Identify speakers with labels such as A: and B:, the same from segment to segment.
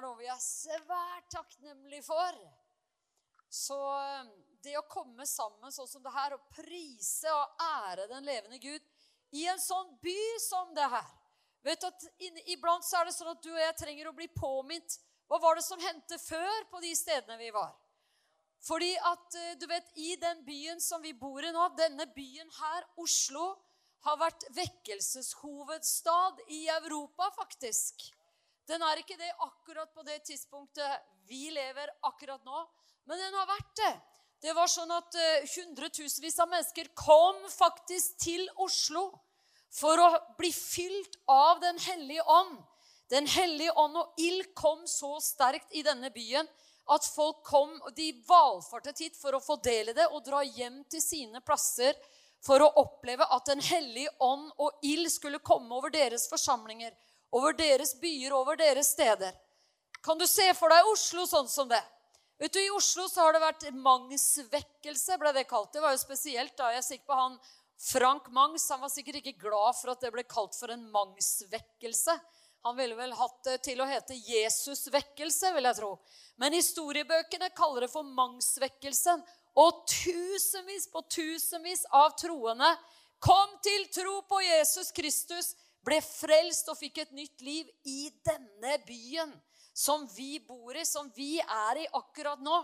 A: er noe vi er svært takknemlige for. Så eh, det å komme sammen sånn som det her og prise og ære den levende Gud i en sånn by som det her Vet at Iblant så er det sånn at du og jeg trenger å bli påminnet. Hva var det som hendte før på de stedene vi var? Fordi at, eh, du vet, I den byen som vi bor i nå, denne byen her, Oslo, har vært vekkelseshovedstad i Europa, faktisk. Den er ikke det akkurat på det tidspunktet vi lever akkurat nå, men den har vært det. Det var sånn at uh, hundretusenvis av mennesker kom faktisk til Oslo for å bli fylt av Den hellige ånd. Den hellige ånd og ild kom så sterkt i denne byen at folk kom, de valfartet hit for å få del det og dra hjem til sine plasser for å oppleve at Den hellige ånd og ild skulle komme over deres forsamlinger, over deres byer, over deres steder. Kan du se for deg Oslo sånn som det? Vet du, I Oslo så har det vært mangsvekkelse, ble det kalt. Det var jo spesielt da jeg sikker på han Frank Mangs. Han var sikkert ikke glad for at det ble kalt for en mangsvekkelse. Han ville vel hatt det til å hete Jesusvekkelse, vil jeg tro. Men historiebøkene kaller det for mangsvekkelsen. Og tusenvis på tusenvis av troende kom til tro på Jesus Kristus, ble frelst og fikk et nytt liv i denne byen som vi bor i, som vi er i akkurat nå.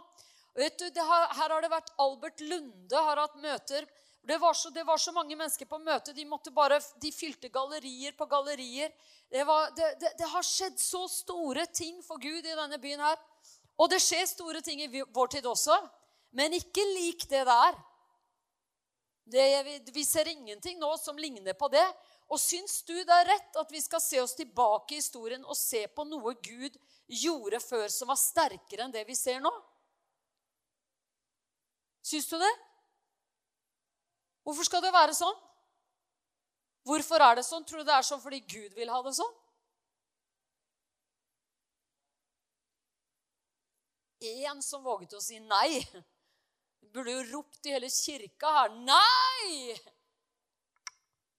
A: Vet du, har, Her har det vært Albert Lunde har hatt møter. Det var, så, det var så mange mennesker på møte. De, måtte bare, de fylte gallerier på gallerier. Det, var, det, det, har skjedd så store ting for Gud i denne byen her. Og det skjer store ting i vår tid også. Men ikke lik det der. Det, vi ser ingenting nå som ligner på det. Og syns du det er rett at vi skal se oss tilbake i historien og se på noe Gud gjorde før som var sterkere enn det vi ser nå? Syns du det? Hvorfor skal det være sånn? Hvorfor er det sånn? Tror du det er sånn fordi Gud vil ha det sånn? Én som våget å si nei burde jo ropt i hele kirka her Nei!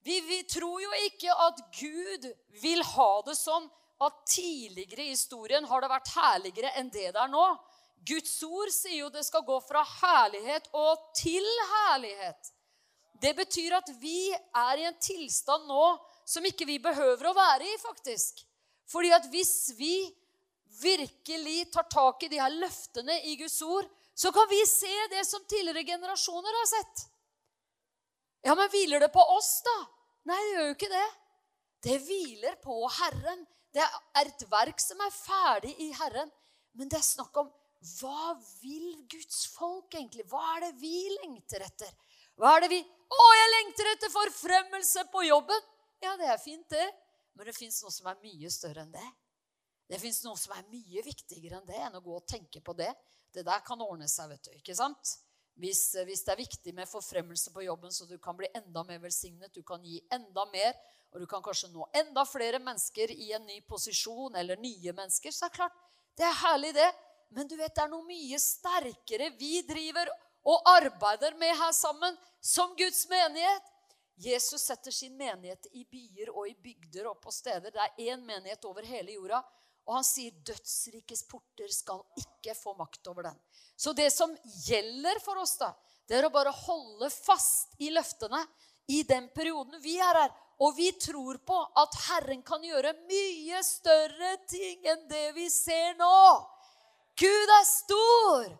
A: Vi, vi, tror jo ikke at Gud vil ha det sånn at tidligere i historien har det vært herligere enn det det er nå. Guds ord sier jo det skal gå fra herlighet og til herlighet. Det betyr at vi er i en tilstand nå som ikke vi behøver å være i, faktisk. Fordi at hvis vi virkelig tar tak i de her løftene i Guds ord, så kan vi se det som tidligere generasjoner har sett. Ja, men hviler det på oss, da? Nei, det gjør jo ikke det. Det hviler på Herren. Det er et verk som er ferdig i Herren. Men det er snakk om hva vil Guds folk egentlig? Hva er det vi lengter etter? Hva er det vi Å, jeg lengter etter forfremmelse på jobben! Ja, det er fint, det. Men det fins noe som er mye større enn det. Det fins noe som er mye viktigere enn det enn å gå og tenke på det. Det der kan ordne seg, vet du. ikke sant? Hvis, eh, hvis, det er viktig med forfremmelse på jobben, så du kan bli enda mer velsignet, du kan gi enda mer, og du kan kanskje nå enda flere mennesker i en ny posisjon, eller nye mennesker, så er det klart, det er herlig, det. Men du vet, det er noe mye sterkere vi driver og arbeider med her sammen, som Guds menighet. Jesus setter sin menighet i byer og i bygder og på steder. Det er én menighet over hele jorda. Og han sier dødsrikes porter skal ikke få makt over den. Så det som gjelder for oss, da, det er å bare holde fast i løftene i den perioden vi er her. Og vi tror på at Herren kan gjøre mye større ting enn det vi ser nå. Gud er stor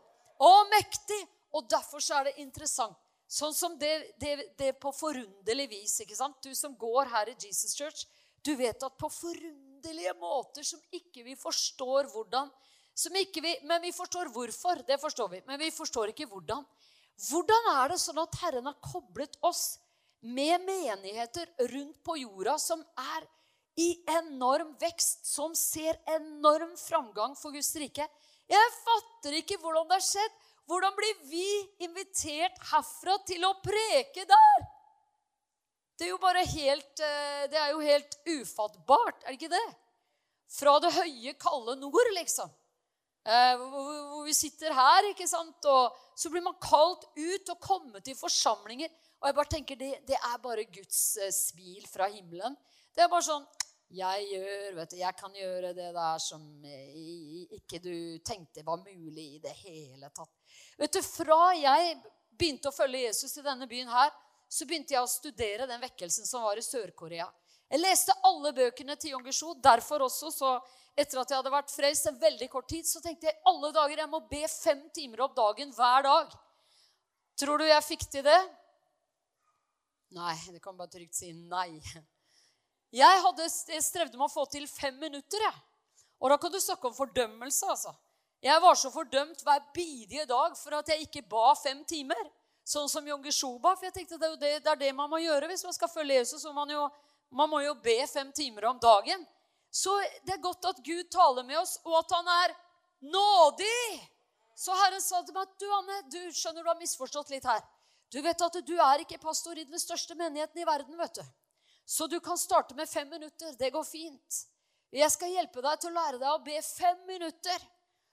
A: og mektig, og derfor så er det interessant. Sånn som det, det, det på forunderlig vis. ikke sant? Du som går her i Jesus Church, du vet at på forunderlig underlige måter som ikke vi forstår hvordan. Ikke Vi, men vi forstår hvorfor. Det forstår vi. Men vi forstår ikke hvordan. Hvordan er det sånn at Herren har koblet oss med menigheter rundt på jorda som er i enorm vekst, som ser enorm framgang for Guds rike? Jeg fatter ikke hvordan det har skjedd. Hvordan blir vi invitert herfra til å preke der? Det er jo bare helt eh, Det er jo helt ufattbart, er det ikke det? Fra det høye, kalde nord, liksom. Eh, hvor vi sitter her, ikke sant? Og så blir man kalt ut og kommet til forsamlinger. Og jeg bare tenker, det, det er bare Guds eh, smil fra himmelen. Det er bare sånn Jeg gjør, vet du, jeg kan gjøre det der som ikke du tenkte var mulig i det hele tatt. Vet du, Fra jeg begynte å følge Jesus i denne byen her, så begynte jeg å studere den vekkelsen som var i Sør-Korea. Jeg leste alle bøkene til Yong Gishu. Derfor også, så etter at jeg hadde vært frelst en veldig kort tid, så tenkte jeg alle dager jeg må be fem timer opp dagen hver dag. Tror du jeg fikk til det? Nei. Det kan bare trygt si nei. Jeg, hadde, jeg strevde med å få til fem minutter. jeg. Og da kan du snakke om fordømmelse. altså. Jeg var så fordømt hver bidige dag for at jeg ikke ba fem timer. Sånn som Jonge Geshoba. For jeg tenkte det er, det, det er det man må gjøre hvis man skal følge Jesus. så man, jo, man må jo be fem timer om dagen. Så det er godt at Gud taler med oss, og at han er nådig. Så Herren sa til meg du, Anne, du skjønner du har misforstått litt her. Du vet at du er ikke pastor i den største menigheten i verden. vet du. Så du kan starte med fem minutter. Det går fint. Jeg skal hjelpe deg til å lære deg å be fem minutter.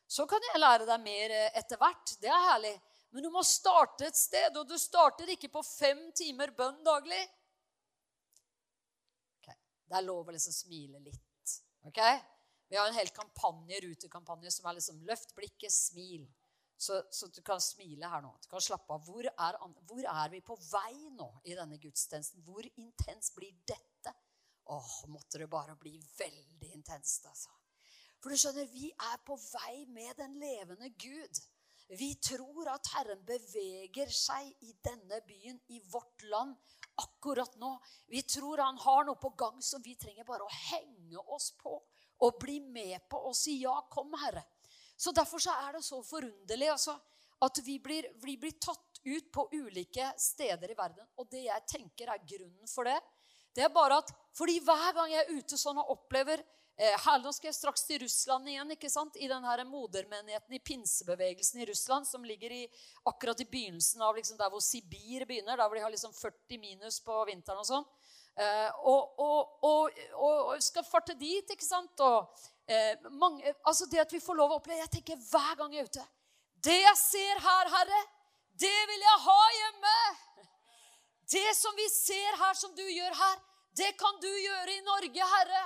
A: Så kan jeg lære deg mer eh, etter hvert. Det er herlig. Men du må starte et sted, og du starter ikke på fem timer bønn daglig. Okay. Det er lov å liksom smile litt. Ok? Vi har en hel kampanje, rutekampanje som er liksom 'løft blikket, smil'. Så, så, du kan smile her nå. Du kan slappe av. Hvor er, hvor er, vi på vei nå i denne gudstjenesten? Hvor intens blir dette? Åh, måtte det bare bli veldig intenst, altså. For du skjønner, vi er på vei med den levende Gud. Vi tror at Herren beveger seg i denne byen, i vårt land, akkurat nå. Vi tror han har noe på gang som vi trenger bare å henge oss på og bli med på og si ja, kom, Herre. Så Derfor så er det så forunderlig altså, at vi blir, vi blir tatt ut på ulike steder i verden. Og det jeg tenker er grunnen for det, det er bare at fordi hver gang jeg er ute sånn og opplever her, Nå skal jeg straks til Russland igjen, ikke sant? i den her modermenigheten i pinsebevegelsen i Russland, som ligger i, akkurat i begynnelsen av liksom der hvor Sibir begynner, der hvor de har liksom 40 minus på vinteren og sånn. Eh, og, og, og, og, skal farte dit, ikke sant? Eh, mange, altså det at vi får lov å oppleve Jeg tenker hver gang jeg er ute Det jeg ser her, Herre, det vil jeg ha hjemme. Det som vi ser her, som du gjør her, det kan du gjøre i Norge, Herre.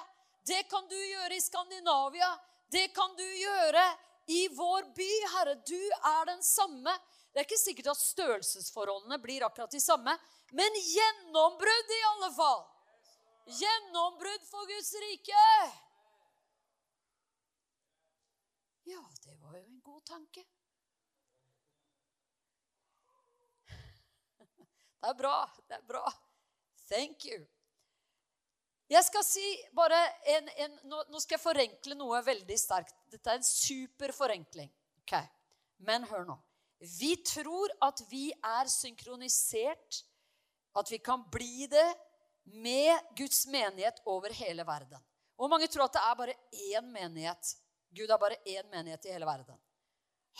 A: Det kan du gjøre i Skandinavia. Det kan du gjøre i vår by, Herre. Du er den samme. Det er ikke sikkert at størrelsesforholdene blir akkurat de samme, men gjennombrudd i alle fall. Gjennombrudd for Guds rike. Ja, det var jo en god tanke. Det er bra. Det er bra. Thank you. Jeg skal si bare en, en nå, nå, skal jeg forenkle noe veldig sterkt. Dette er en super forenkling. Okay. Men hør nå. Vi tror at vi er synkronisert at vi kan bli det med Guds menighet over hele verden. Og mange tror at det er bare én menighet. Gud er bare én menighet i hele verden.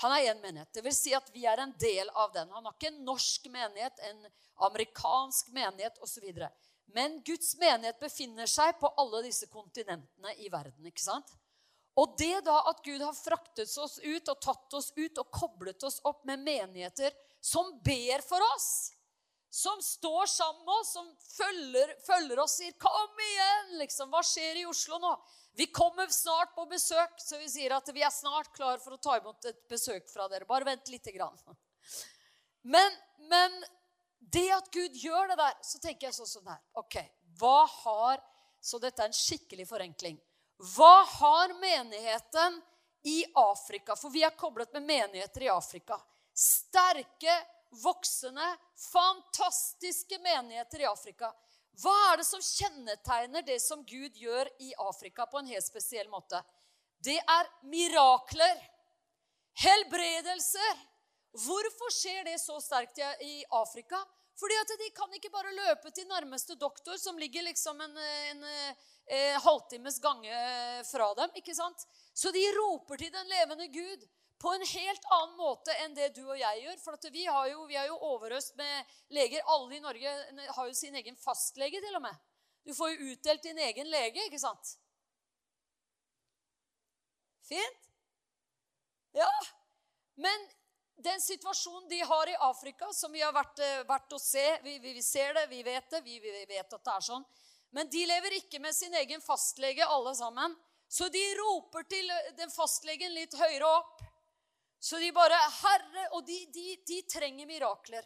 A: Han er én menighet. Det vil si at vi er en del av den. Han har ikke en norsk menighet, en amerikansk menighet osv. Men Guds menighet befinner seg på alle disse kontinentene i verden. ikke sant? Og det da at Gud har fraktet oss ut og tatt oss ut og koblet oss opp med menigheter som ber for oss som står sammen med oss, som følger, følger oss, sier 'Kom igjen!' liksom, Hva skjer i Oslo nå? Vi kommer snart på besøk, så vi sier at vi er snart klar for å ta imot et besøk fra dere. Bare vent lite grann. Men, men det at Gud gjør det der, så tenker jeg sånn som det her. Ok, hva har Så dette er en skikkelig forenkling. Hva har menigheten i Afrika? For vi er koblet med menigheter i Afrika. Sterke voksende, fantastiske menigheter i Afrika. Hva er det som kjennetegner det som Gud gjør i Afrika på en helt spesiell måte? Det er mirakler. Helbredelser. Hvorfor skjer det så sterkt i Afrika? Fordi at de kan ikke bare løpe til nærmeste doktor, som ligger liksom en, en, en, en halvtimes gange fra dem. ikke sant? Så de roper til den levende Gud på en helt annen måte enn det du og jeg gjør. For vi, jo, vi, er jo overøst med leger. Alle i Norge har jo sin egen fastlege, til og med. Du får jo utdelt din egen lege, ikke sant? Fint? Ja. Men den situasjonen de har i Afrika, som vi har vært, eh, vært å se vi, vi, vi, ser det, vi vet det, vi, vet at det er sånn. Men de lever ikke med sin egen fastlege, alle sammen. Så de roper til den fastlegen litt høyere opp. Så de bare Herre Og de, de, de trenger mirakler.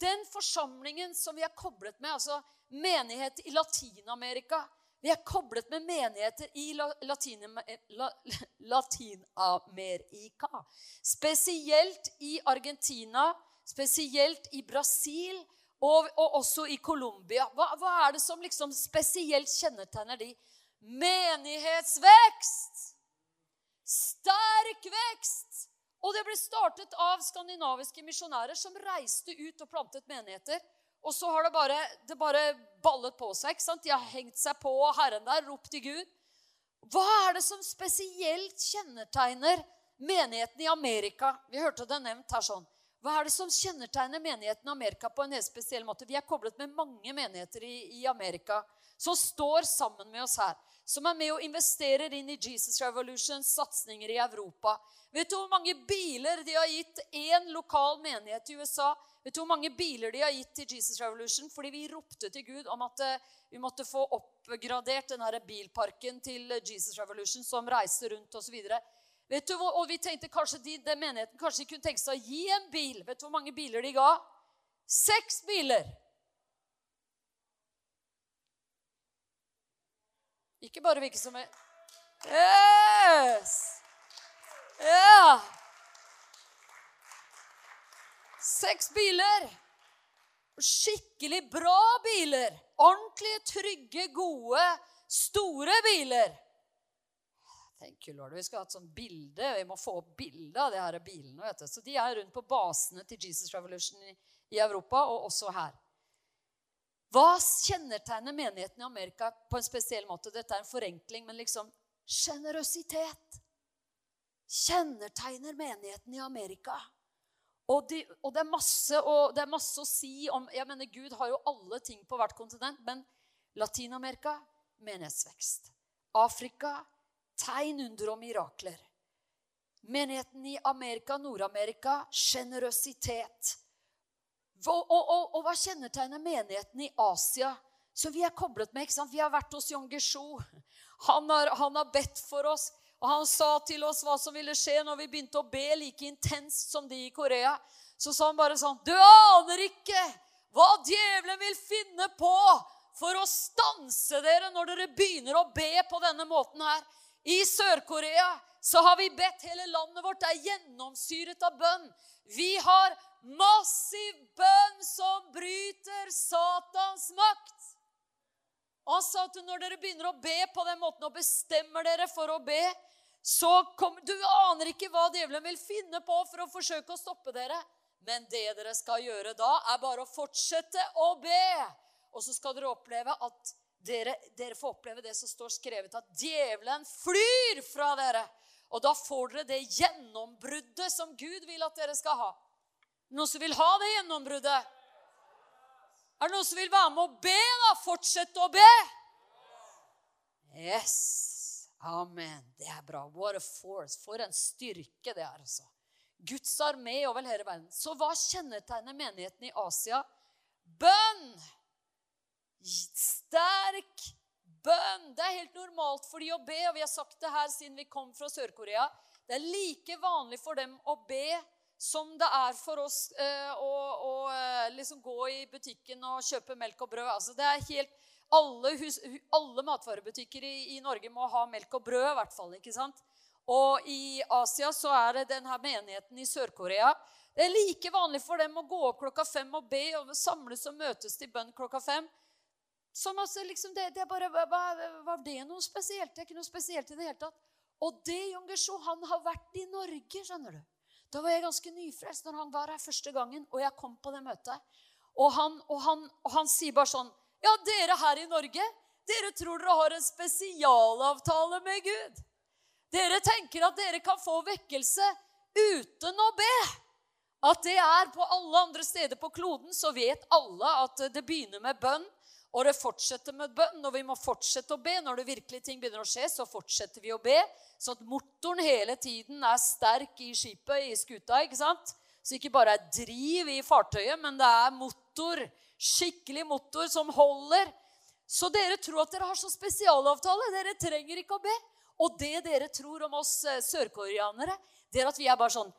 A: Den forsamlingen som vi er koblet med, altså menighet i Latin-Amerika Vi er koblet med menigheter i Latin-Amerika. Spesielt i Argentina, spesielt i Brasil og, og også i Colombia. Hva, hva, er det som liksom spesielt kjennetegner de? Menighetsvekst! Sterk vekst! Og det ble startet av skandinaviske misjonærer som reiste ut og plantet menigheter. Og så har det bare, det bare ballet på seg. ikke sant? De har hengt seg på Herren der, ropt til Gud. Hva er det som spesielt kjennetegner menigheten i Amerika? Vi hørte det nevnt her sånn. Hva er det som kjennetegner menigheten i Amerika på en helt spesiell måte? Vi er koblet med mange menigheter i, i Amerika som står sammen med oss her. Som er med og investerer inn i Jesus Revolutions satsinger i Europa. Vet du hvor mange biler de har gitt én lokal menighet i USA? Vet du hvor mange biler de har gitt til Jesus Revolution? Fordi vi ropte til Gud om at eh, vi måtte få oppgradert den bilparken til Jesus Revolution som reiser rundt osv. Vet du, og vi tenkte kanskje de, den menigheten kanskje de kunne tenke seg å gi en bil. Vet du hvor mange biler de ga? Seks biler. Ikke bare hvilke som er Yes! Ja! Seks biler. Skikkelig bra biler. Ordentlige, trygge, gode, store biler. Tenk, Lord. Vi skal ha et sånt bilde. Vi må få opp bilde av de her bilene. vet du. Så De er rundt på basene til Jesus Revolution i, i Europa, og også her. Hva kjennetegner menigheten i Amerika på en spesiell måte? Dette er en forenkling, men liksom sjenerøsitet kjennetegner menigheten i Amerika. Og, de, og, det masse, og, det er masse, å si om jeg mener Gud har jo alle ting på hvert kontinent. Men Latin-Amerika menighetsvekst. Afrika tegn, under og mirakler. Menigheten i Amerika, Nord-Amerika sjenerøsitet. Og, og, hva kjennetegner menigheten i Asia, Så vi er koblet med? ikke sant? Vi har vært hos Jon Gesjo. Han, han har, bedt for oss. Og han sa til oss hva som ville skje når vi begynte å be like intenst som de i Korea. Så sa han bare sånn Du aner ikke hva djevelen vil finne på for å stanse dere når dere begynner å be på denne måten her. I Sør-Korea så har vi bedt hele landet vårt. Det er gjennomsyret av bønn. Vi har Massiv bønn som bryter Satans makt. Og han sa at når dere begynner å be på den måten og bestemmer dere for å be, så kommer Du aner ikke hva djevelen vil finne på for å forsøke å stoppe dere. Men det dere skal gjøre da, er bare å fortsette å be. Og så skal dere oppleve at dere, dere får oppleve det som står skrevet, at djevelen flyr fra dere. Og da får dere det gjennombruddet som Gud vil at dere skal ha. Noen som vil ha det gjennombruddet? Er det noen som vil være med å be, da? Fortsette å be? Yes. Amen. Det er bra. What a force. For en styrke det er, altså. Guds armé over hele verden. Så hva kjennetegner menigheten i Asia? Bønn! Sterk bønn. Det er helt normalt for de å be, og vi har sagt det her siden vi kom fra Sør-Korea. Det er like vanlig for dem å be som det er for oss eh, å, å eh, liksom gå i butikken og kjøpe melk og brød. Altså, det er helt, alle, hus, alle matvarebutikker i, i, Norge må ha melk og brød, i hvert fall. ikke sant? Og i Asia så er det denne menigheten i Sør-Korea. Det er like vanlig for dem å gå opp klokka fem og be og samles og møtes til bønn klokka fem. Som altså liksom, det, det bare, Var det noe spesielt? Det er ikke noe spesielt i det hele tatt. Og det Jon Gershon, han har vært i Norge, skjønner du. Da var jeg ganske nyfrelst når han var her første gangen, og jeg kom på det møtet. Og han, og han, og han sier bare sånn Ja, dere her i Norge, dere tror dere har en spesialavtale med Gud. Dere tenker at dere kan få vekkelse uten å be. At det er på alle andre steder på kloden, så vet alle at det begynner med bønn. Og det fortsetter med bønn, og vi må fortsette å be. Når det virkelig ting begynner å skje, så fortsetter vi å be. Så at motoren hele tiden er sterk i skipet, i skuta. ikke sant? Så ikke bare er driv i fartøyet, men det er motor, skikkelig motor, som holder. Så dere tror at dere har så spesialavtale. Dere trenger ikke å be. Og det dere tror om oss eh, sørkoreanere, det er at vi er bare sånn.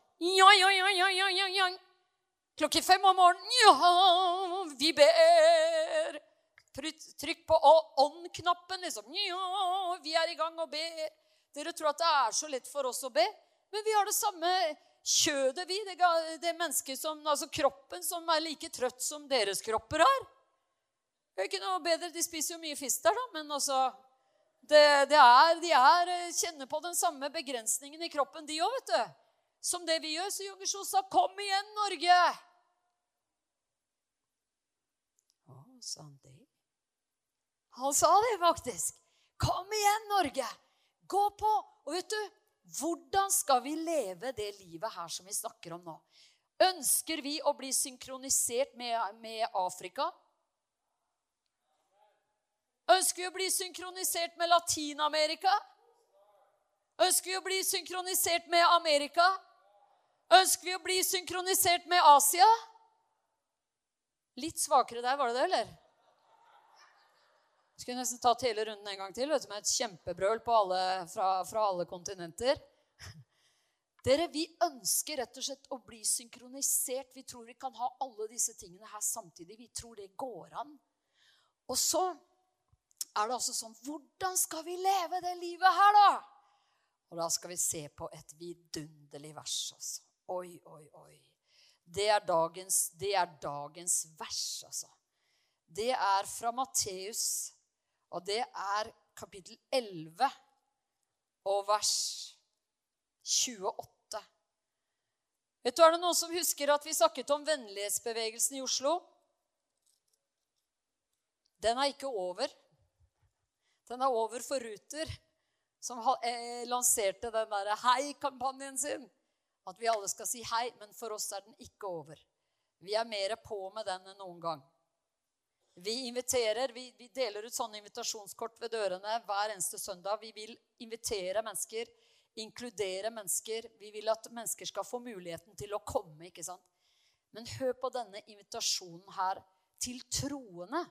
A: Klokken fem om morgenen vi ber. Trykk på on-knappen, liksom. Vi er i gang og ber. Dere tror at det er så lett for oss å be. Men vi har det samme kjødet, vi. Det, det mennesket som, altså kroppen som er like trøtt som deres kropper er. Det er ikke noe bedre. De spiser jo mye fisk der, da. Men altså det, det er, De er, kjenner på den samme begrensningen i kroppen, de òg, vet du. Som det vi gjør. Så Jungersjo sa, 'Kom igjen, Norge'. Å, sa han det? Han sa det faktisk. 'Kom igjen, Norge'. Gå på. Og vet du, hvordan skal vi leve det livet her som vi snakker om nå? Ønsker vi å bli synkronisert med, med Afrika? Ønsker vi å bli synkronisert med Latin-Amerika? Ønsker vi å bli synkronisert med Amerika? Ønsker vi å bli synkronisert med Asia? Litt svakere der, var det det, eller? Skulle nesten tatt hele runden en gang til vet du, med et kjempebrøl alle, fra, fra, alle kontinenter. Dere, Vi ønsker rett og slett å bli synkronisert. Vi tror vi kan ha alle disse tingene her samtidig. Vi tror det går an. Og så er det altså sånn Hvordan skal vi leve det livet her, da? Og da skal vi se på et vidunderlig vers. altså. Oi, oi, oi. Det er dagens, det er dagens vers, altså. Det er fra Matteus og det er kapittel 11 og vers 28. Vet du, Er det noen som husker at vi snakket om vennlighetsbevegelsen i Oslo? Den er ikke over. Den er over for Ruter, som eh, lanserte den derre Hei-kampanjen sin. At vi alle skal si hei, men for oss er den ikke over. Vi er mer på med den enn noen gang. Vi inviterer, vi, vi, deler ut sånne invitasjonskort ved dørene hver eneste søndag. Vi vil invitere mennesker, inkludere mennesker. Vi vil at mennesker skal få muligheten til å komme. ikke sant? Men hør på denne invitasjonen her til troende.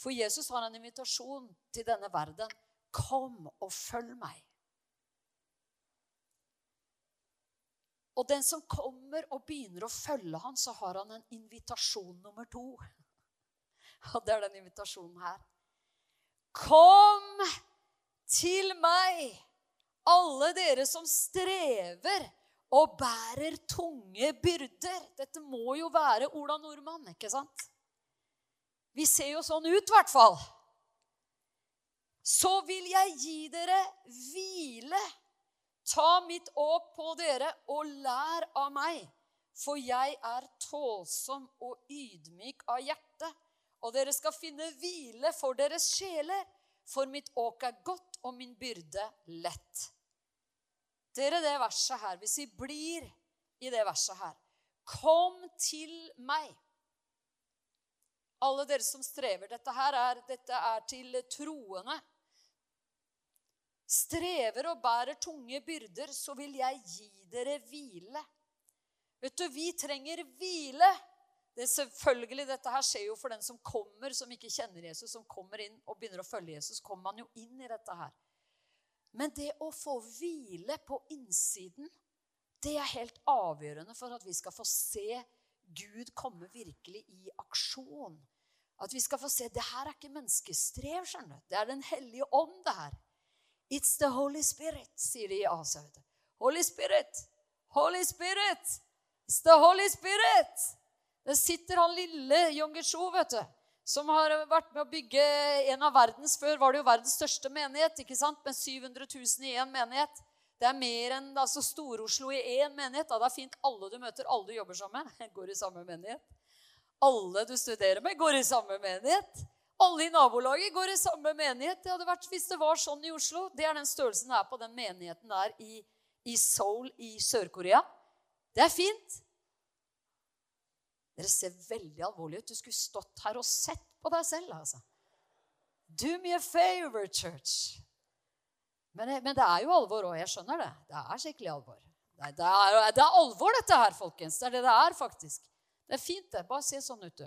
A: For Jesus har en invitasjon til denne verden. Kom og følg meg. Og den som kommer og begynner å følge han, så har han en invitasjon nummer to. Og det er den invitasjonen her. Kom til meg, alle dere som strever og bærer tunge byrder. Dette må jo være Ola Nordmann, ikke sant? Vi ser jo sånn ut, i hvert fall. Så vil jeg gi dere hvile. Ta mitt åk på dere og lær av meg, for jeg er tålsom og ydmyk av hjerte og dere skal finne hvile for deres sjeler, for mitt åk er godt og min byrde lett. Dere, det verset her, hvis vi blir i det verset her Kom til meg. Alle dere som strever. Dette her er, dette er til troende. Strever og bærer tunge byrder, så vil jeg gi dere hvile. Vet du, vi trenger hvile det selvfølgelig, Dette her skjer jo for den som kommer, som ikke kjenner Jesus, som kommer inn og begynner å følge Jesus. kommer man jo inn i dette her. Men det å få hvile på innsiden, det er helt avgjørende for at vi skal få se Gud komme virkelig i aksjon. At vi skal få se det her er ikke menneskestrev. skjønner du. Det er Den hellige ånd, det her. It's the Holy Spirit, sier de i Asia. Holy Spirit! Holy Spirit! It's the Holy Spirit! Der sitter han lille Yongesho, vet du, som har vært med å bygge en av verdens Før var det jo verdens største menighet, ikke sant? med 700 000 i én menighet. Det er mer enn altså Stor-Oslo i én menighet. Da. Det er fint alle du møter, alle du jobber sammen med, går i samme menighet. Alle du studerer med, går i samme menighet. Alle i nabolaget går i samme menighet. Det hadde vært hvis det var sånn i Oslo. Det er den størrelsen det er på den menigheten der i, i Seoul i Sør-Korea. Det er fint. Dere ser veldig alvorlig ut. Du skulle stått her og sett på deg selv. altså. Do me a favor, church. Men, men det er jo alvor òg. Jeg skjønner det. Det er skikkelig alvor. Det er, det, er, det er, alvor, dette her, folkens. Det er det det er, faktisk. Det er fint, det. Bare se sånn ut, du.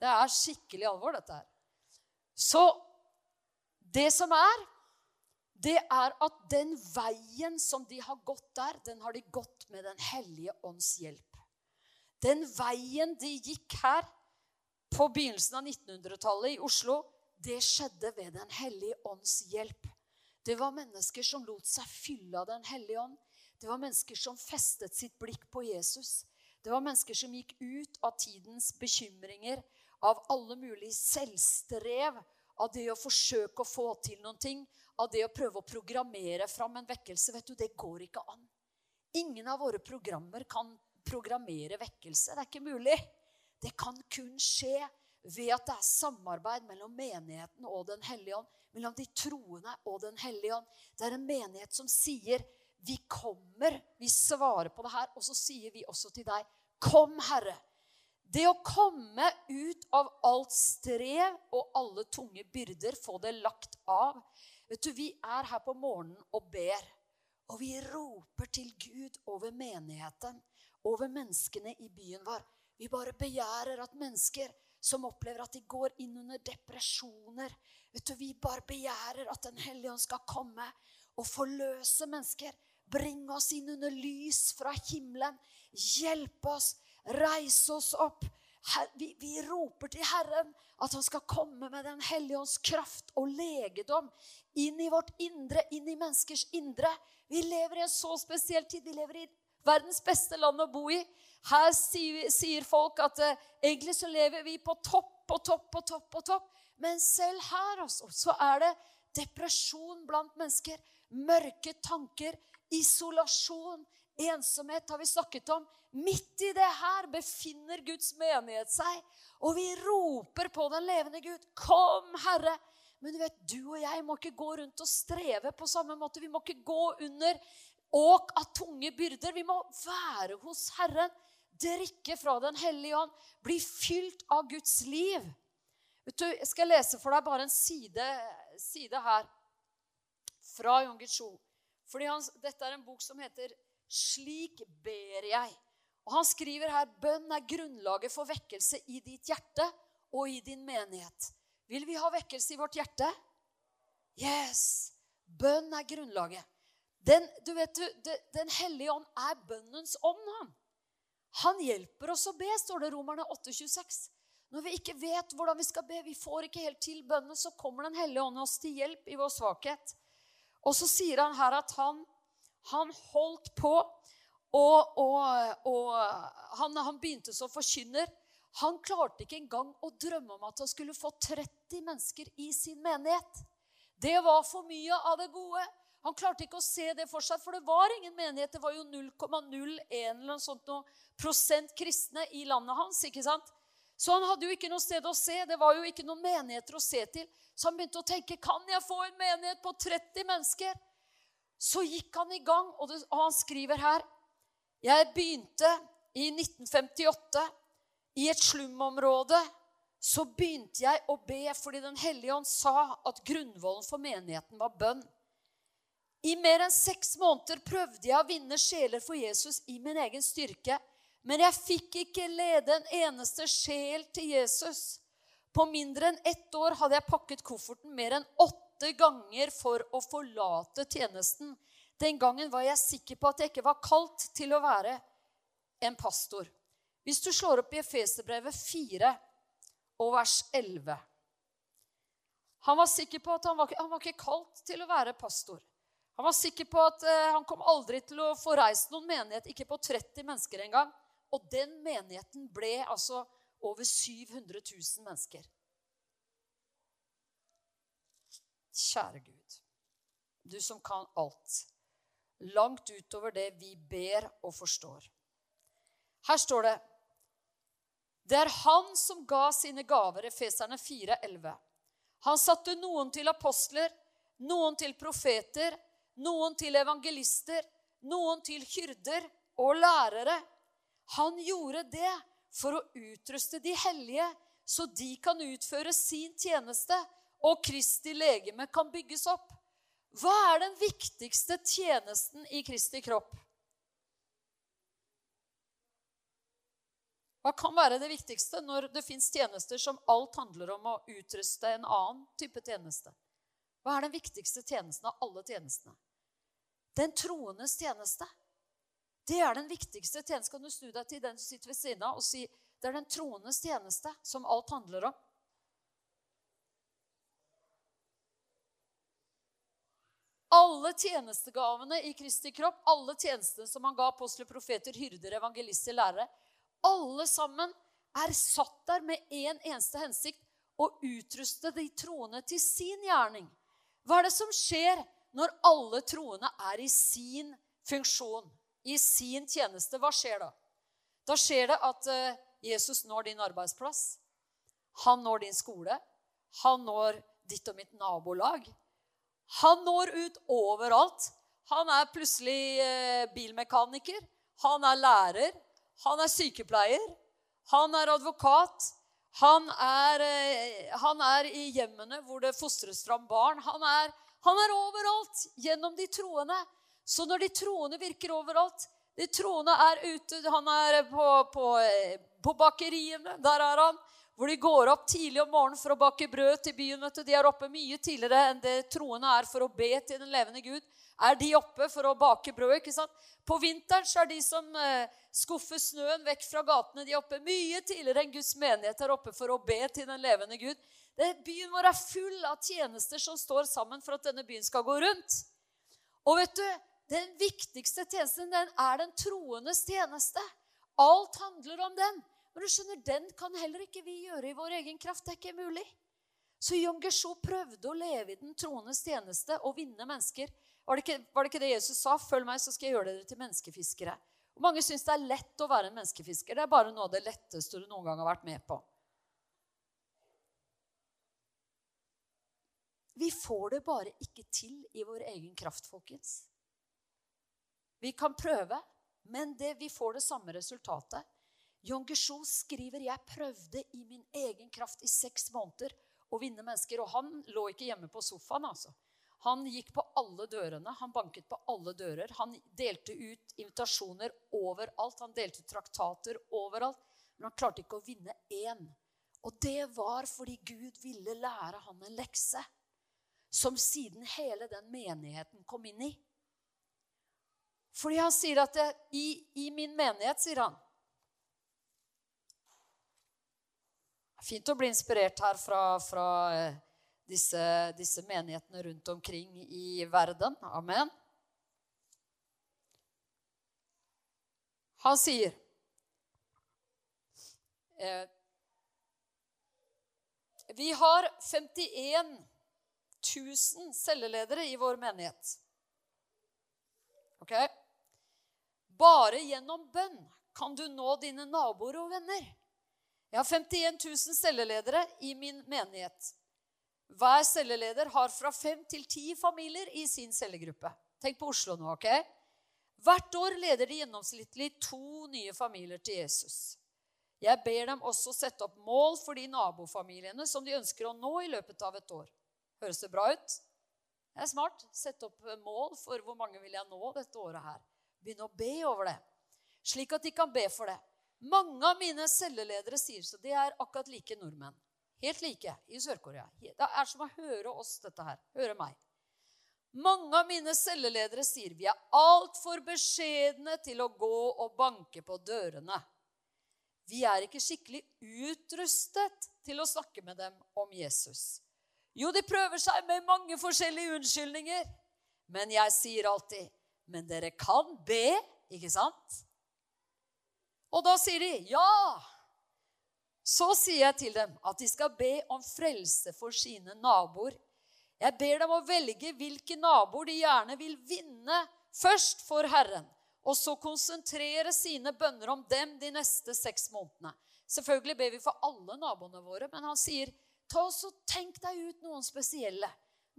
A: Det er skikkelig alvor, dette her. Så Det som er, det er at den veien som de har gått der, den har de gått med Den hellige ånds hjelp. Den veien de gikk her på begynnelsen av 1900-tallet i Oslo, det skjedde ved Den hellige ånds hjelp. Det var mennesker som lot seg fylle av Den hellige ånd. Det var mennesker som festet sitt blikk på Jesus. Det var mennesker som gikk ut av tidens bekymringer, av alle mulige selvstrev, av det å forsøke å få til noen ting, av det å prøve å programmere fram en vekkelse. Vet du, Det går ikke an. Ingen av våre programmer kan programmere vekkelse. Det er ikke mulig. Det kan kun skje ved at det er samarbeid mellom menigheten og Den hellige ånd. Mellom de troende og Den hellige ånd. Det er en menighet som sier vi kommer, vi svarer på det her, og så sier vi også til deg, kom, Herre. Det å komme ut av alt strev og alle tunge byrder, få det lagt av. Vet du, Vi er her på morgenen og ber. Og vi roper til Gud over menigheten, over menneskene i byen vår. Vi bare begjærer at mennesker som opplever at de går inn under depresjoner vet du, Vi bare begjærer at Den hellige ånd skal komme og forløse mennesker. Bringe oss inn under lys fra himmelen. Hjelp oss. Reise oss opp. Her, vi, vi, roper til Herren at han skal komme med Den hellige ånds kraft og legedom inn i vårt indre, inn i menneskers indre. Vi lever i en så spesiell tid. Vi lever i verdens beste land å bo i. Her sier, folk at eh, egentlig så lever vi på topp og topp og topp. og topp. Men selv her altså, så er det depresjon blant mennesker. Mørke tanker, isolasjon, ensomhet har vi snakket om. Midt i det her befinner Guds menighet seg. Og vi roper på den levende Gud. Kom, Herre. Men du vet, du og jeg må ikke gå rundt og streve på samme måte. Vi må ikke gå under åk av tunge byrder. Vi må være hos Herren drikke fra Den hellige ånd, bli fylt av Guds liv. Vet du, Jeg skal lese for deg bare en side, side her fra Jon Cho. Fordi han, Dette er en bok som heter 'Slik ber jeg'. Og Han skriver her bønn er grunnlaget for vekkelse i ditt hjerte og i din menighet. Vil vi ha vekkelse i vårt hjerte? Yes! Bønn er grunnlaget. Den, du vet, den hellige ånd er bønnens ånd. han. Han hjelper oss å be, står det i Romerne 8,26. Når vi ikke vet hvordan vi skal be, vi får ikke helt til bønnen, så kommer Den hellige ånd oss til hjelp i vår svakhet. Og så sier han her at han, han holdt på, og, og, og han, han, begynte som forkynner. Han klarte ikke engang å drømme om at han skulle få 30 mennesker i sin menighet. Det var for mye av det gode. Han klarte ikke å se det for seg, for det var ingen menighet. Det var jo 0,01 prosent kristne i landet hans. ikke sant? Så han hadde jo ikke noe sted å se. Det var jo ikke noen menigheter å se til. Så han begynte å tenke kan jeg få en menighet på 30 mennesker. Så gikk han i gang, og, det, og han skriver her Jeg begynte i 1958 i et slumområde. Så begynte jeg å be fordi Den hellige ånd sa at grunnvollen for menigheten var bønn. I mer enn seks måneder prøvde jeg å vinne sjeler for Jesus i min egen styrke. Men jeg fikk ikke lede en eneste sjel til Jesus. På mindre enn ett år hadde jeg pakket kofferten mer enn åtte ganger for å forlate tjenesten. Den gangen var jeg sikker på at jeg ikke var kalt til å være en pastor. Hvis du slår opp i Efeserbrevet 4 og vers 11 Han var sikker på at han var, han var ikke kalt til å være pastor. Han var sikker på at uh, han kom aldri til å få reist noen menighet, ikke på 30 mennesker engang. Og den menigheten ble altså over 700 000 mennesker. Kjære Gud, du som kan alt, langt utover det vi ber og forstår. Her står det Det er Han som ga sine gaver, Efeserne 4,11. Han satte noen til apostler, noen til profeter, noen til evangelister, noen til hyrder og lærere. Han gjorde det for å utruste de hellige, så de kan utføre sin tjeneste, og Kristi legeme kan bygges opp. Hva er den viktigste tjenesten i Kristi kropp? Hva kan være det viktigste når det fins tjenester som alt handler om å utruste en annen type tjeneste? Hva er den viktigste tjenesten av alle tjenestene? Den troendes tjeneste. Det er den viktigste tjenesten. Kan du snu deg til den som sitter ved siden av og si det er den troendes tjeneste som alt handler om? Alle tjenestegavene i Kristi kropp, alle tjenestene som han ga apostler, profeter, hyrder, evangelister, lærere, alle sammen er satt der med én en eneste hensikt å utruste de troende til sin gjerning. Hva er det som skjer når alle troende er i sin funksjon, i sin tjeneste? Hva skjer da? Da skjer det at eh, Jesus når din arbeidsplass. Han når din skole. Han når ditt og mitt nabolag. Han når ut overalt. Han er plutselig eh, bilmekaniker. Han er lærer. Han er sykepleier. Han er advokat. Han er, eh, han er i hjemmene hvor det fostres fram barn. Han er, han er overalt gjennom de troende. Så når de troende virker overalt De troende er ute, han er på, på, eh, på bakeriene. Der er han hvor de går opp tidlig om morgenen for å bake brød til byen. De er oppe mye tidligere enn det troende er for å be til den levende Gud. Er de oppe for å bake brød? ikke sant? På vinteren så er de som eh, skuffer snøen vekk fra gatene, de er oppe mye tidligere enn Guds menighet er oppe for å be til den levende Gud. Det, byen vår er full av tjenester som står sammen for at denne byen skal gå rundt. Og vet du, den viktigste tjenesten, den er den troendes tjeneste. Alt handler om den. Men du skjønner, den kan heller ikke vi gjøre i vår egen kraft. Det er ikke mulig. Så Jon Gesho prøvde å leve i den troendes tjeneste og vinne mennesker. Var det, ikke, var det, ikke, det Jesus sa? 'Følg meg, så skal jeg gjøre dere til menneskefiskere'. Og mange syns det er lett å være en menneskefisker. Det er bare noe av det letteste du noen gang har vært med på. Vi får det bare ikke til i vår egen kraft, folkens. Vi kan prøve, men det, vi får det samme resultatet. Jon Guichou skriver jeg prøvde i min egen kraft i seks måneder å vinne mennesker. Og han lå ikke hjemme på sofaen. altså. Han gikk på alle dørene, han banket på alle dører. Han delte ut invitasjoner overalt. Han delte ut traktater overalt. Men han klarte ikke å vinne én. Og det var fordi Gud ville lære han en lekse som siden hele den menigheten kom inn i. Fordi han sier at det, i, i min menighet, sier han Fint å bli inspirert her fra, fra eh, disse, disse, menighetene rundt omkring i verden. Amen. Han sier eh, Vi har 51 000 celleledere i vår menighet. Ok? Bare gjennom bønn kan du nå dine naboer og venner. Jeg har 51 000 celleledere i min menighet. Hver celleleder har fra fem til ti familier i sin cellegruppe. Tenk på Oslo nå, ok? Hvert år leder de gjennomsnittlig to nye familier til Jesus. Jeg ber dem også sette opp mål for de nabofamiliene som de ønsker å nå i løpet av et år. Høres det bra ut? Det er smart. Sette opp mål for hvor mange vil jeg nå dette året her. Begynne å be over det, slik at de kan be for det. Mange av mine celleledere sier så. De er akkurat like nordmenn. Helt like i Sør-Korea. Det er som å høre oss, dette her. Høre meg. Mange av mine celleledere sier vi er altfor beskjedne til å gå og banke på dørene. Vi er ikke skikkelig utrustet til å snakke med dem om Jesus. Jo, de prøver seg med mange forskjellige unnskyldninger. Men jeg sier alltid, men dere kan be, ikke sant? Og da sier de ja. Så sier jeg til dem at de skal be om frelse for sine naboer. Jeg ber dem å velge hvilke naboer de gjerne vil vinne først for Herren, og så konsentrere sine bønner om dem de neste seks månedene. Selvfølgelig ber vi for alle naboene våre, men han sier ta oss og tenk deg ut noen spesielle.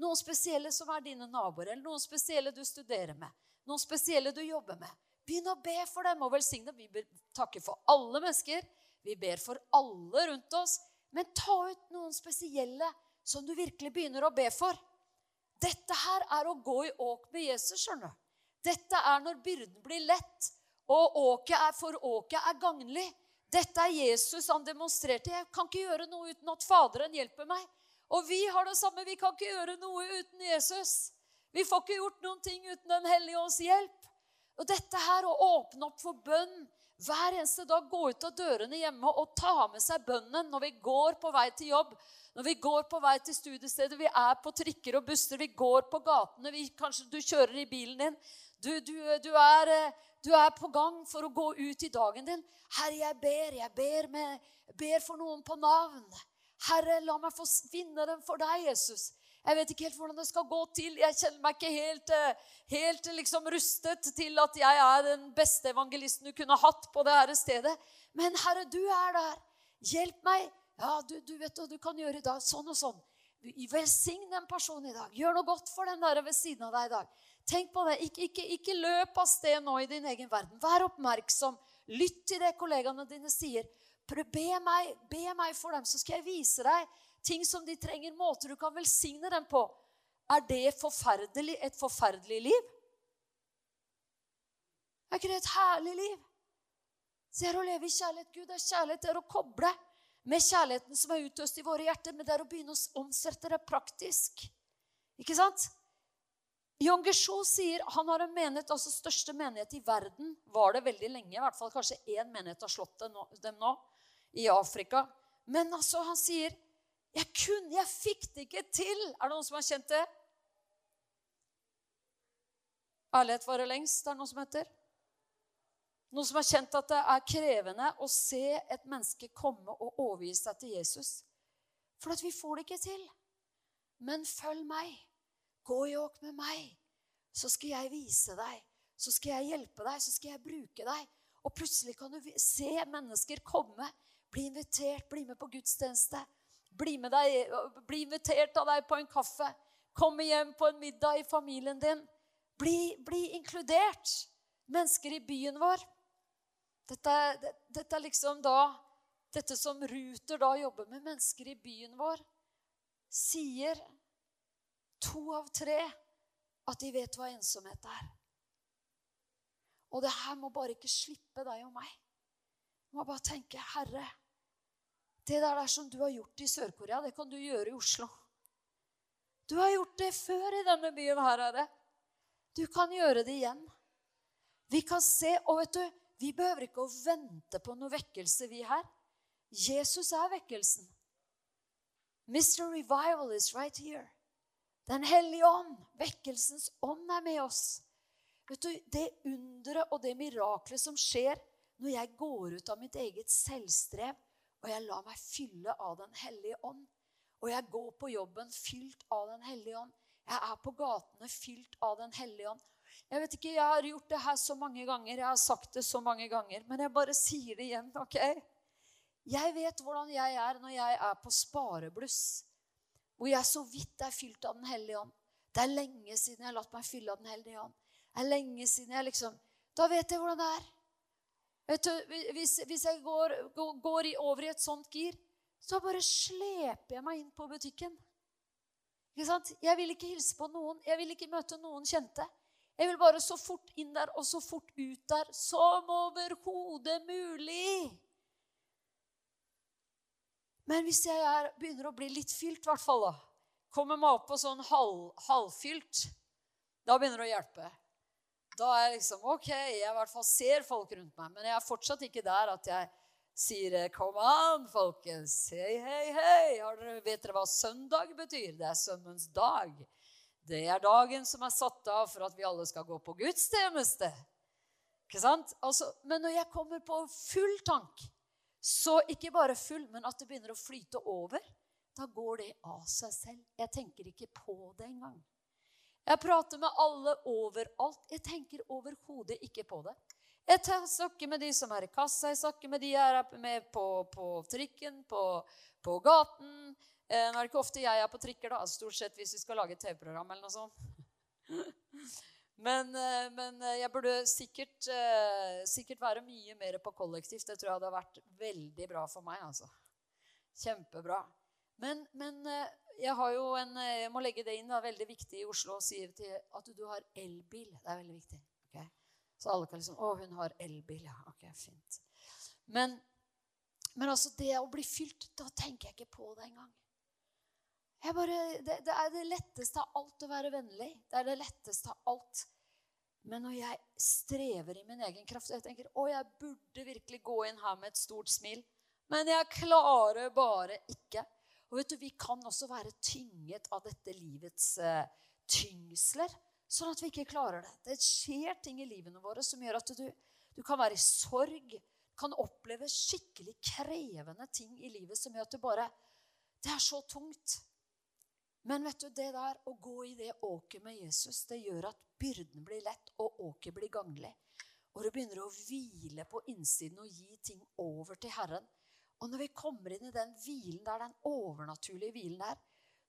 A: Noen spesielle som er dine naboer, eller noen spesielle du studerer med. Noen spesielle du jobber med. Begynn å be for dem og velsigne dem. Vi takker for alle mennesker. Vi ber for alle rundt oss. Men ta ut noen spesielle som du virkelig begynner å be for. Dette her er å gå i åk med Jesus, skjønner du. Dette er når byrden blir lett, og åket er, for åket er gagnlig. Dette er Jesus han demonstrerte. Jeg kan ikke gjøre noe uten at Faderen hjelper meg. Og vi har det samme. Vi kan ikke gjøre noe uten Jesus. Vi får ikke gjort noen ting uten Den hellige ånds hjelp. Og dette her å åpne opp for bønn hver eneste dag, gå ut av dørene hjemme og ta med seg bønnen når vi går på vei til jobb, når vi går på vei til studiestedet, vi er på trikker og busser, vi går på gatene, vi, kanskje du kjører i bilen din. Du, du, du, er, du, er, på gang for å gå ut i dagen din. Herre, jeg ber, jeg ber, med, ber for noen på navn. Herre, la meg få vinne dem for deg, Jesus. Jeg vet ikke helt hvordan det skal gå til. Jeg kjenner meg ikke helt, eh, helt liksom rustet til at jeg er den beste evangelisten du kunne hatt på det her stedet. Men Herre, du er der. Hjelp meg. Ja, du, du vet hva du kan gjøre i dag. Sånn og sånn. Velsign den personen i dag. Gjør noe godt for den der ved siden av deg i dag. Tenk på det. Ikke, ikke, ikke løp av sted nå i din egen verden. Vær oppmerksom. Lytt til det kollegaene dine sier. Be meg, be meg for dem, så skal jeg vise deg ting som de trenger, måter du kan velsigne dem på. Er det forferdelig, et forferdelig liv? Er ikke det et herlig liv? Så det er å leve i kjærlighet. Gud er kjærlighet. Det er å koble med kjærligheten som er utøst i våre hjerter. Men det er å begynne å omsette det praktisk. Ikke sant? Jon Guichou sier han har en menighet, altså største menighet i verden. Var det veldig lenge. I hvert fall kanskje én menighet har slått dem nå, i Afrika. Men altså, han sier jeg kunne, jeg fikk det ikke til. Er det noen som har kjent det? Ærlighet varer lengst, er det noen som heter. Noen som har kjent at det er krevende å se et menneske komme og overgi seg til Jesus. For at vi får det ikke til. Men følg meg. Gå i åk med meg. Så skal jeg vise deg. Så skal jeg hjelpe deg. Så skal jeg bruke deg. Og plutselig kan du se mennesker komme, bli invitert, bli med på gudstjeneste. Bli, med deg, bli invitert av deg på en kaffe. Komme hjem på en middag i familien din. Bli, bli inkludert. Mennesker i byen vår. Dette, det, dette, er liksom da Dette som Ruter da jobber med mennesker i byen vår, sier to av tre at de vet hva ensomhet er. Og det her må bare ikke slippe deg og meg. Du må bare tenke Herre, det der, der som du har gjort i Sør-Korea, det kan du gjøre i Oslo. Du har gjort det før i denne byen her, Herre. Du kan gjøre det igjen. Vi kan se, og vet du, vi behøver ikke å vente på noe vekkelse, vi her. Jesus er vekkelsen. Mr. Revival is right here. Den hellige ånd, vekkelsens ånd, er med oss. Vet du, Det underet og det miraklet som skjer når jeg går ut av mitt eget selvstrev og jeg lar meg fylle av Den hellige ånd. Og jeg går på jobben fylt av Den hellige ånd. Jeg er på gatene fylt av Den hellige ånd. Jeg vet ikke, jeg har gjort det her så mange ganger, jeg har sagt det så mange ganger, men jeg bare sier det igjen. ok? Jeg vet hvordan jeg er når jeg er på sparebluss, hvor jeg så vidt er fylt av Den hellige ånd. Det er lenge siden jeg har latt meg fylle av Den hellige ånd. Det er lenge siden jeg liksom Da vet jeg hvordan det er. Du, hvis, hvis, jeg går, går, over i et sånt gir, så bare sleper jeg meg inn på butikken. Jeg vil ikke hilse på noen. Jeg vil ikke møte noen kjente. Jeg vil bare så fort inn der og så fort ut der som overhodet mulig. Men hvis jeg er, begynner å bli litt fylt, i hvert fall, da, kommer meg opp på sånn halv, halvfylt, da begynner det å hjelpe. Da er jeg liksom OK, jeg i hvert fall ser folk rundt meg. Men jeg er fortsatt ikke der at jeg sier Come on, folkens. Hei, hei, hei. Dere, vet dere hva søndag betyr? Det er sømmens dag. Det er dagen som er satt av for at vi alle skal gå på gudstjeneste. Ikke sant? Altså, men når jeg kommer på full tank, så ikke bare full, men at det begynner å flyte over, da går det av seg selv. Jeg tenker ikke på det engang. Jeg prater med alle overalt. Jeg tenker overhodet ikke på det. Jeg snakker med de som er i kassa, jeg snakker med de jeg er med på, på trikken, på, på gaten. Eh, nå er det ikke ofte jeg er på trikker, da, stort sett hvis vi skal lage et TV-program eller noe sånt. Men, eh, men, eh, jeg burde sikkert, sikkert, være mye mer på kollektivt. Det tror jeg hadde vært veldig bra for meg. altså. Kjempebra. Men, men jeg har jo en, jeg må legge det inn. Det er veldig viktig i Oslo å si at du har elbil. Det er veldig viktig. Okay? Så alle kan liksom Å, hun har elbil. Ja, ok, fint. Men, men altså, det å bli fylt, da tenker jeg ikke på det engang. Jeg bare, det, det er det letteste av alt å være vennlig. Det er det letteste av alt. Men når jeg strever i min egen kraft og jeg tenker, å, jeg burde virkelig gå inn her med et stort smil, men jeg klarer bare ikke. Og vet du, Vi kan også være tynget av dette livets uh, tyngsler, sånn at vi ikke klarer det. Det skjer ting i livene våre som gjør at du, du kan være i sorg, kan oppleve skikkelig krevende ting i livet som gjør at du bare Det er så tungt. Men vet du, det der å gå i det åket med Jesus, det gjør at byrden blir lett, og åket blir ganglig. Og du begynner å hvile på innsiden og gi ting over til Herren. Og når vi kommer inn i den hvilen der, den overnaturlige hvilen der,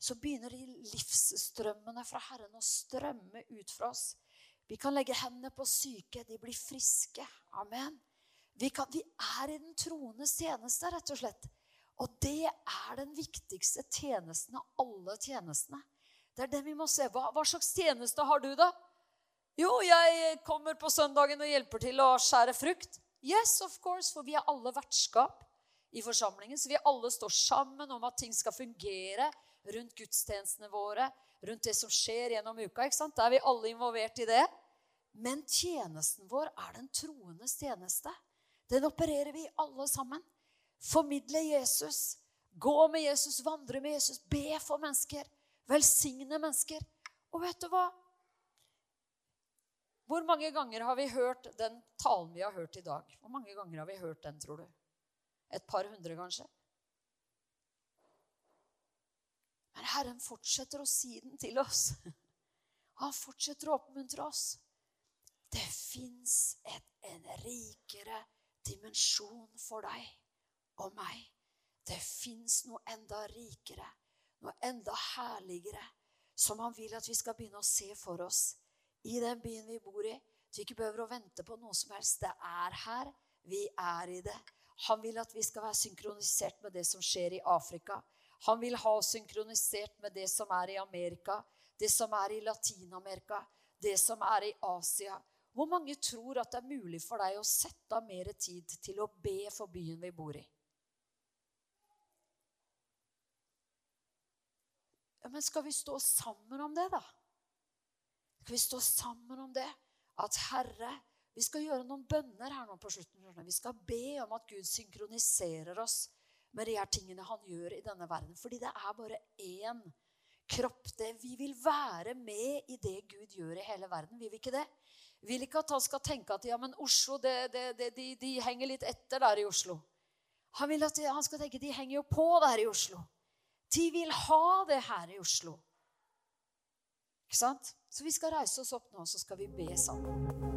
A: så begynner de livsstrømmene fra Herren å strømme ut fra oss. Vi kan legge hendene på syke, de blir friske. Amen. Vi, kan, vi er i den troendes tjeneste, rett og slett. Og det er den viktigste tjenesten av alle tjenestene. Det er det vi må se. Hva, hva, slags tjeneste har du, da? Jo, jeg kommer på søndagen og hjelper til å skjære frukt. Yes, of course, for vi er alle vertskap i forsamlingen. Så vi alle står sammen om at ting skal fungere rundt gudstjenestene våre, rundt det som skjer gjennom uka. ikke sant? Da er vi alle involvert i det. Men tjenesten vår er den troendes tjeneste. Den opererer vi alle sammen formidle Jesus, gå med Jesus, vandre med Jesus, be for mennesker, velsigne mennesker. Og vet du hva? Hvor mange ganger har vi hørt den talen vi har hørt i dag? Hvor mange ganger har vi hørt den, tror du? Et par hundre, kanskje? Men Herren fortsetter å si den til oss. Han fortsetter å oppmuntre oss. Det fins en rikere dimensjon for deg og meg. Det fins noe enda rikere, noe enda herligere, som han vil at vi skal begynne å se for oss i den byen vi bor i. At vi ikke behøver å vente på noe som helst. Det er her. Vi er i det. Han vil at vi skal være synkronisert med det som skjer i Afrika. Han vil ha oss synkronisert med det som er i Amerika, det som er i Latin-Amerika, det som er i Asia. Hvor mange tror at det er mulig for deg å sette av mer tid til å be for byen vi bor i? Ja, men skal vi stå sammen om det, da? Skal vi stå sammen om det? At Herre Vi skal gjøre noen bønner her nå på slutten. Vi skal be om at Gud synkroniserer oss med de her tingene han gjør i denne verden. Fordi det er bare én kropp. Det. Vi vil være med i det Gud gjør i hele verden. Vil vi ikke det? Vi vil ikke at han skal tenke at ja, men Oslo, det, det, de, de, henger litt etter der i Oslo. Han vil at han skal tenke de henger jo på der i Oslo. De vil ha det her i Oslo. Ikke sant? Så vi skal reise oss opp nå, så skal vi be sammen.